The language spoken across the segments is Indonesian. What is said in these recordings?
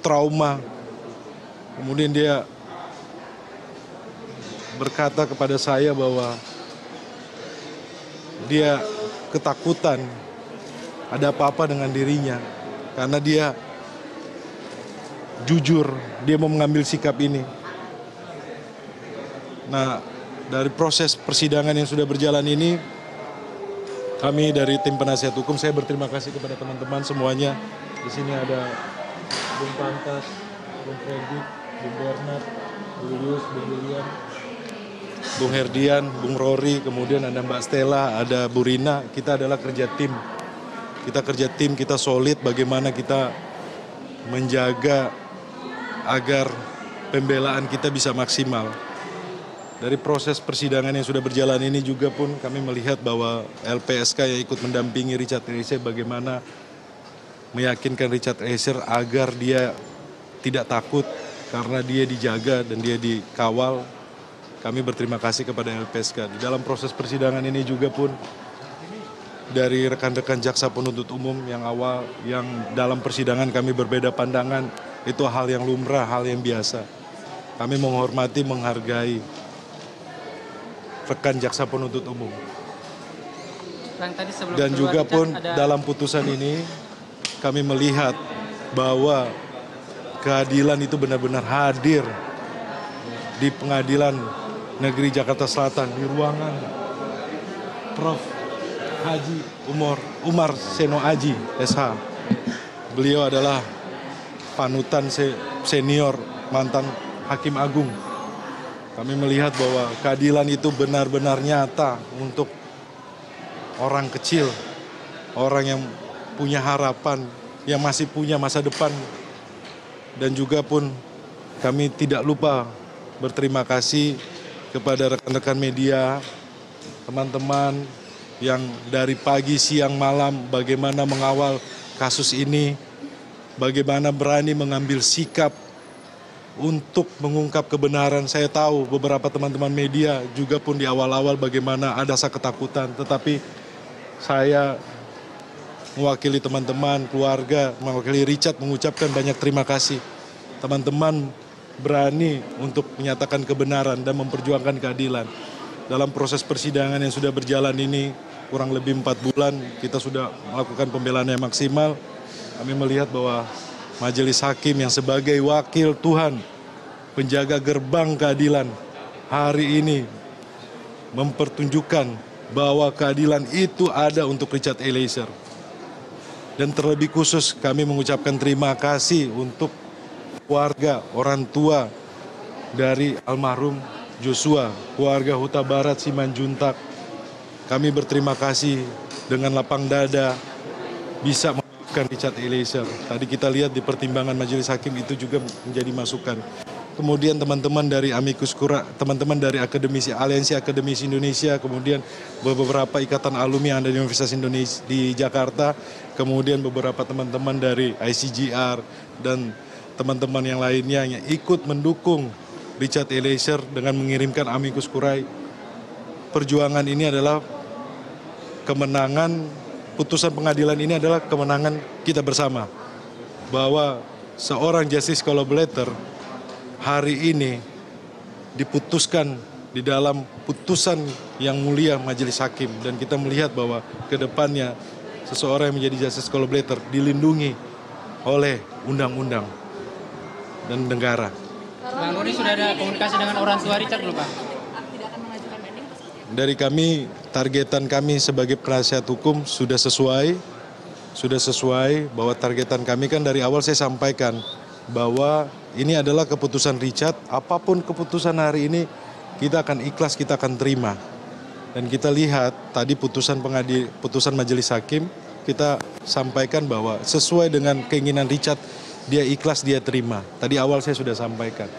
trauma. Kemudian dia berkata kepada saya bahwa dia ketakutan ada apa-apa dengan dirinya karena dia jujur dia mau mengambil sikap ini. Nah, dari proses persidangan yang sudah berjalan ini kami dari tim penasihat hukum saya berterima kasih kepada teman-teman semuanya. Di sini ada Bung Pantas, Bung Freddy, Bung Bernard, Bung Julius, Bung William, Bung Herdian, Bung Rory, kemudian ada Mbak Stella, ada Bu Rina. Kita adalah kerja tim. Kita kerja tim, kita solid bagaimana kita menjaga agar pembelaan kita bisa maksimal. Dari proses persidangan yang sudah berjalan ini juga pun kami melihat bahwa LPSK yang ikut mendampingi Richard Eliezer bagaimana meyakinkan Richard Eliezer agar dia tidak takut karena dia dijaga dan dia dikawal. Kami berterima kasih kepada LPSK. Di dalam proses persidangan ini juga pun dari rekan-rekan jaksa penuntut umum yang awal yang dalam persidangan kami berbeda pandangan itu hal yang lumrah, hal yang biasa. Kami menghormati, menghargai rekan jaksa penuntut umum. Dan juga pun ada- dalam putusan ini kami melihat bahwa keadilan itu benar-benar hadir di pengadilan negeri Jakarta Selatan di ruangan Prof. Haji Umar Umar Seno Aji SH. Beliau adalah panutan se- senior mantan Hakim Agung. Kami melihat bahwa keadilan itu benar-benar nyata untuk orang kecil, orang yang punya harapan, yang masih punya masa depan. Dan juga pun kami tidak lupa berterima kasih kepada rekan-rekan media, teman-teman yang dari pagi, siang, malam bagaimana mengawal kasus ini, bagaimana berani mengambil sikap untuk mengungkap kebenaran. Saya tahu beberapa teman-teman media juga pun di awal-awal bagaimana ada rasa ketakutan, tetapi saya mewakili teman-teman, keluarga, mewakili Richard mengucapkan banyak terima kasih. Teman-teman berani untuk menyatakan kebenaran dan memperjuangkan keadilan. Dalam proses persidangan yang sudah berjalan ini kurang lebih empat bulan, kita sudah melakukan pembelaan yang maksimal. Kami melihat bahwa majelis hakim yang sebagai wakil Tuhan, penjaga gerbang keadilan, hari ini mempertunjukkan bahwa keadilan itu ada untuk Richard Eliezer. Dan terlebih khusus kami mengucapkan terima kasih untuk keluarga, orang tua dari almarhum Joshua, keluarga Huta Barat Simanjuntak. Kami berterima kasih dengan lapang dada bisa memaafkan Richard Eliezer. Tadi kita lihat di pertimbangan majelis hakim itu juga menjadi masukan. Kemudian teman-teman dari Amicus Cura, teman-teman dari Akademisi Aliansi Akademisi Indonesia, kemudian beberapa ikatan alumni yang ada di Universitas Indonesia di Jakarta, kemudian beberapa teman-teman dari ICGR dan teman-teman yang lainnya yang ikut mendukung Richard Eliezer dengan mengirimkan Amicus Curai. Perjuangan ini adalah kemenangan putusan pengadilan ini adalah kemenangan kita bersama bahwa seorang justice collaborator hari ini diputuskan di dalam putusan yang mulia majelis hakim dan kita melihat bahwa ke depannya seseorang yang menjadi justice collaborator dilindungi oleh undang-undang dan negara. Bang Rudi sudah ada komunikasi dengan orang tua Richard belum, Pak? Dari kami, targetan kami sebagai penasihat hukum sudah sesuai, sudah sesuai bahwa targetan kami kan dari awal saya sampaikan bahwa ini adalah keputusan Richard, apa pun keputusan hari ini kita akan ikhlas, kita akan terima. Dan kita lihat tadi putusan pengadi, putusan majelis hakim, kita sampaikan bahwa sesuai dengan keinginan Richard, dia ikhlas, dia terima. Tadi awal saya sudah sampaikan.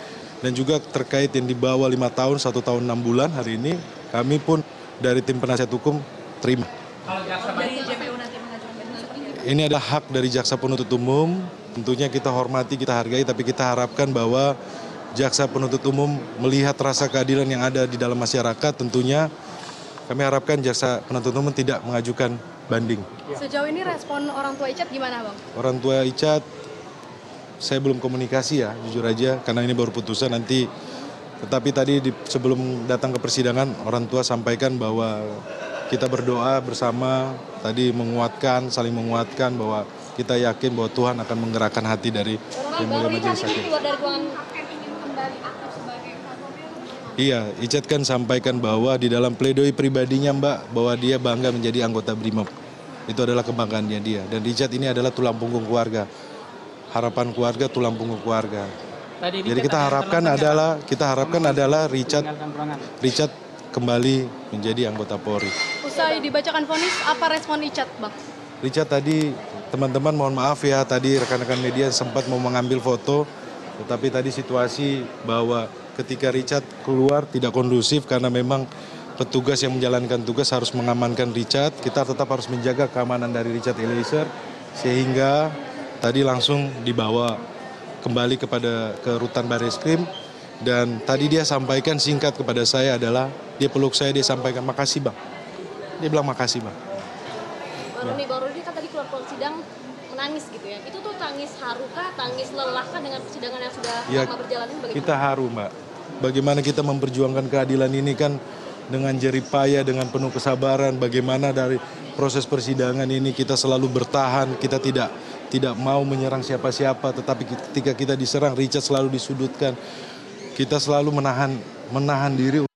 Dan juga terkait yang di bawah lima tahun, satu tahun enam bulan hari ini, kami pun dari tim penasihat hukum terima. Ini adalah hak dari jaksa penuntut umum. Tentunya kita hormati, kita hargai, tapi kita harapkan bahwa jaksa penuntut umum melihat rasa keadilan yang ada di dalam masyarakat. Tentunya kami harapkan jaksa penuntut umum tidak mengajukan banding. Sejauh ini respon orang tua Icat gimana bang? Orang tua Icat saya belum komunikasi ya, jujur aja, karena ini baru putusan nanti. Tetapi tadi di, sebelum datang ke persidangan, orang tua sampaikan bahwa kita berdoa bersama, tadi menguatkan, saling menguatkan bahwa kita yakin bahwa Tuhan akan menggerakkan hati dari Yang Mulia Majelis Hakim. Iya, Icat kan sampaikan bahwa di dalam pledoi pribadinya Mbak, bahwa dia bangga menjadi anggota BRIMOB. Itu adalah kebanggaannya dia. Dan Richard ini adalah tulang punggung keluarga. Harapan keluarga, tulang punggung keluarga. Tadi Jadi kita harapkan adalah kita harapkan adalah Richard. Richard kembali menjadi anggota Polri. Usai dibacakan vonis, apa respon Icat, Bang? Richard tadi teman-teman mohon maaf ya tadi rekan-rekan media sempat mau mengambil foto tetapi tadi situasi bahwa ketika Richard keluar tidak kondusif karena memang petugas yang menjalankan tugas harus mengamankan Richard. Kita tetap harus menjaga keamanan dari Richard Eliezer sehingga tadi langsung dibawa kembali kepada ke rutan Barreskrim dan tadi dia sampaikan singkat kepada saya adalah dia peluk saya dia sampaikan makasih bang dia bilang makasih bang Bang Rudi, Bang Rudi kan tadi keluar keluar sidang menangis gitu ya. Itu tuh tangis haru kah, tangis lelah kah dengan persidangan yang sudah Ya, lama berjalan ini bagaimana? Kita haru, Mbak. Bagaimana kita memperjuangkan keadilan ini kan dengan jeripaya, dengan penuh kesabaran. Bagaimana dari proses persidangan ini kita selalu bertahan, kita tidak tidak mau menyerang siapa-siapa, tetapi ketika kita diserang, Richard selalu disudutkan. Kita selalu menahan menahan diri